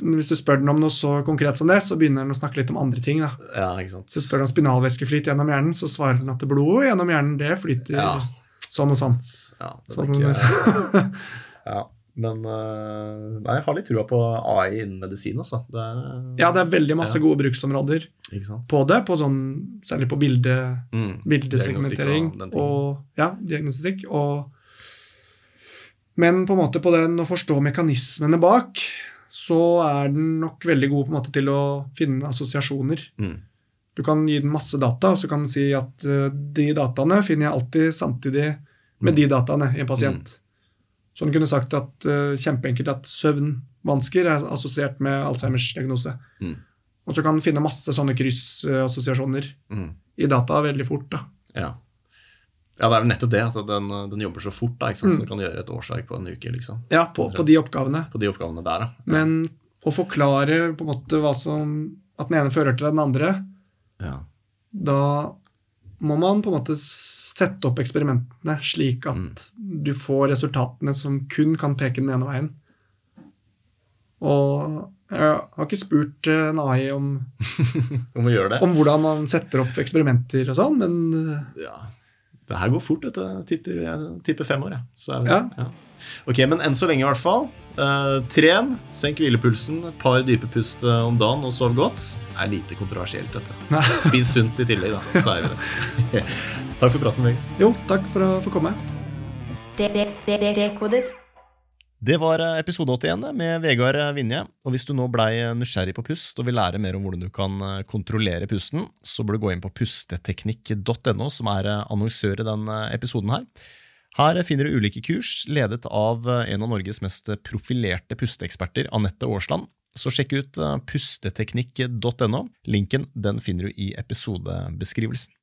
hvis du spør den om noe så konkret som det, så begynner den å snakke litt om andre ting. da. Ja, ikke sant. Så spør den om spinalvæskeflyt gjennom hjernen, så svarer den at det blodet gjennom hjernen det flyter Ja. sånn og sånn. Ja, det Sånn, ikke, ja, men øh, nei, jeg har litt trua på AI innen medisin, altså. Det Ja, det er veldig masse Ja. gode bruksområder på det, på sånn, særlig på bilde, Mm. bildesegmentering og og, ja, diagnostikk. Og, men på en måte på den å forstå mekanismene bak, så er den nok veldig god på en måte til å finne assosiasjoner. Mm. Du kan gi den masse data, og så kan den si at eh, de dataene finner jeg alltid samtidig med Mm. de dataene i en pasient. Så han kunne sagt at uh, kjempeenkelt at søvnvansker er assosiert med Alzheimers diagnose. Mm. Og så kan han finne masse sånne kryssassosiasjoner Mm. i data veldig fort. da. Ja. ja, det er vel nettopp det, at den, den jobber så fort, da, ikke sant? Mm. så du kan gjøre et årsverk på en uke, liksom. Ja, på, på de oppgavene. På de oppgavene der, da. Men å forklare på en måte hva som At den ene fører til den andre, Ja. da må man på en måte sette opp eksperimentene slik at Mm. du får resultatene som kun kan peke den ene veien. Og jeg har ikke spurt eh, en AI om, Om om hvordan man setter opp eksperimenter og sånn, men eh, Ja. Det her går fort, dette. Tipper, jeg tipper fem år, jeg. Ja. ja. Ok, men enn så lenge, i hvert fall. Eh, tren, senk hvilepulsen, et par dype pust eh, om dagen og sov godt. Det er lite kontroversielt, dette. Spis sunt i tillegg, da. Så er vi det. Takk for praten, Vegard. jo, takk for å få komme. Dekodet. Det var eh, episode 81 det, med Vegard Vinje. Og hvis du nå blei nysgjerrig på pust og vil lære mer om hvordan du kan kontrollere pusten, så bør du gå inn på pusteteknikk.no, som er annonsør i den eh, episoden her. Her finner du ulike kurs ledet av eh, en av Norges mest profilerte pusteeksperter, Anette Aarsland. Så sjekk ut eh, pusteteknikk.no. Linken den finner du i episodebeskrivelsen.